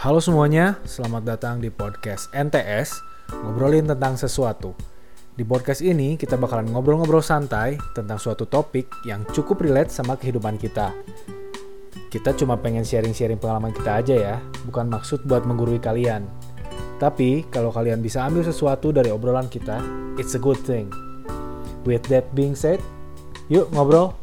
Halo semuanya, selamat datang di podcast NTS, ngobrolin tentang sesuatu. Di podcast ini kita bakalan ngobrol-ngobrol santai tentang suatu topik yang cukup relate sama kehidupan kita. Kita cuma pengen sharing-sharing pengalaman kita aja ya, bukan maksud buat menggurui kalian. Tapi kalau kalian bisa ambil sesuatu dari obrolan kita, it's a good thing. With that being said, yuk ngobrol.